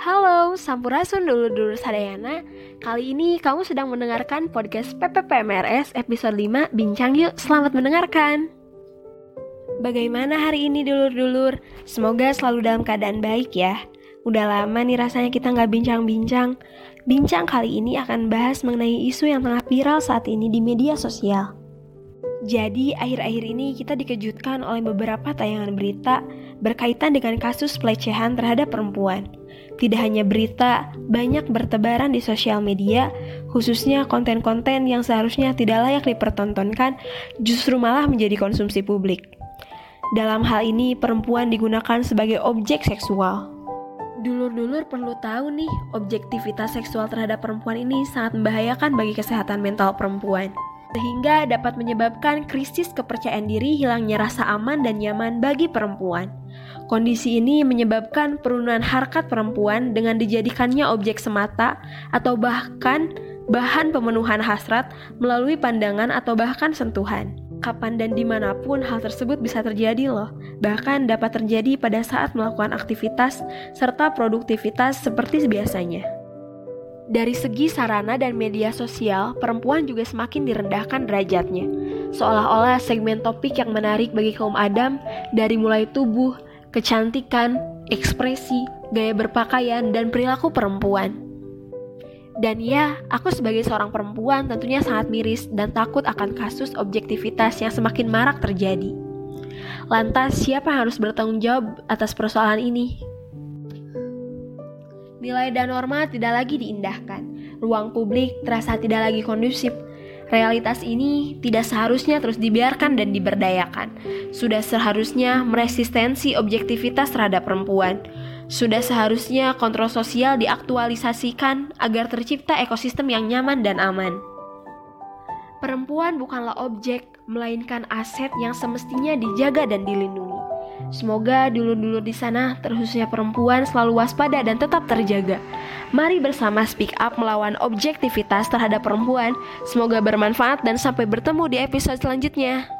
Halo, Sampurasun dulu-dulu Sadayana. Kali ini kamu sedang mendengarkan podcast PPPMRS episode 5 Bincang Yuk, selamat mendengarkan. Bagaimana hari ini dulur-dulur? Semoga selalu dalam keadaan baik ya. Udah lama nih rasanya kita nggak bincang-bincang. Bincang kali ini akan bahas mengenai isu yang tengah viral saat ini di media sosial. Jadi, akhir-akhir ini kita dikejutkan oleh beberapa tayangan berita berkaitan dengan kasus pelecehan terhadap perempuan. Tidak hanya berita, banyak bertebaran di sosial media, khususnya konten-konten yang seharusnya tidak layak dipertontonkan, justru malah menjadi konsumsi publik. Dalam hal ini, perempuan digunakan sebagai objek seksual. Dulur-dulur perlu tahu nih, objektivitas seksual terhadap perempuan ini sangat membahayakan bagi kesehatan mental perempuan sehingga dapat menyebabkan krisis kepercayaan diri, hilangnya rasa aman dan nyaman bagi perempuan. Kondisi ini menyebabkan penurunan harkat perempuan dengan dijadikannya objek semata atau bahkan bahan pemenuhan hasrat melalui pandangan atau bahkan sentuhan. Kapan dan di mana pun hal tersebut bisa terjadi loh, bahkan dapat terjadi pada saat melakukan aktivitas serta produktivitas seperti biasanya. Dari segi sarana dan media sosial, perempuan juga semakin direndahkan derajatnya. Seolah-olah segmen topik yang menarik bagi kaum Adam dari mulai tubuh, kecantikan, ekspresi, gaya berpakaian, dan perilaku perempuan. Dan ya, aku sebagai seorang perempuan tentunya sangat miris dan takut akan kasus objektivitas yang semakin marak terjadi. Lantas, siapa yang harus bertanggung jawab atas persoalan ini? Nilai dan norma tidak lagi diindahkan. Ruang publik terasa tidak lagi kondusif. Realitas ini tidak seharusnya terus dibiarkan dan diberdayakan. Sudah seharusnya meresistensi objektivitas terhadap perempuan. Sudah seharusnya kontrol sosial diaktualisasikan agar tercipta ekosistem yang nyaman dan aman. Perempuan bukanlah objek, melainkan aset yang semestinya dijaga dan dilindungi. Semoga dulu-dulu di sana, terkhususnya perempuan, selalu waspada dan tetap terjaga. Mari bersama speak up melawan objektivitas terhadap perempuan. Semoga bermanfaat dan sampai bertemu di episode selanjutnya.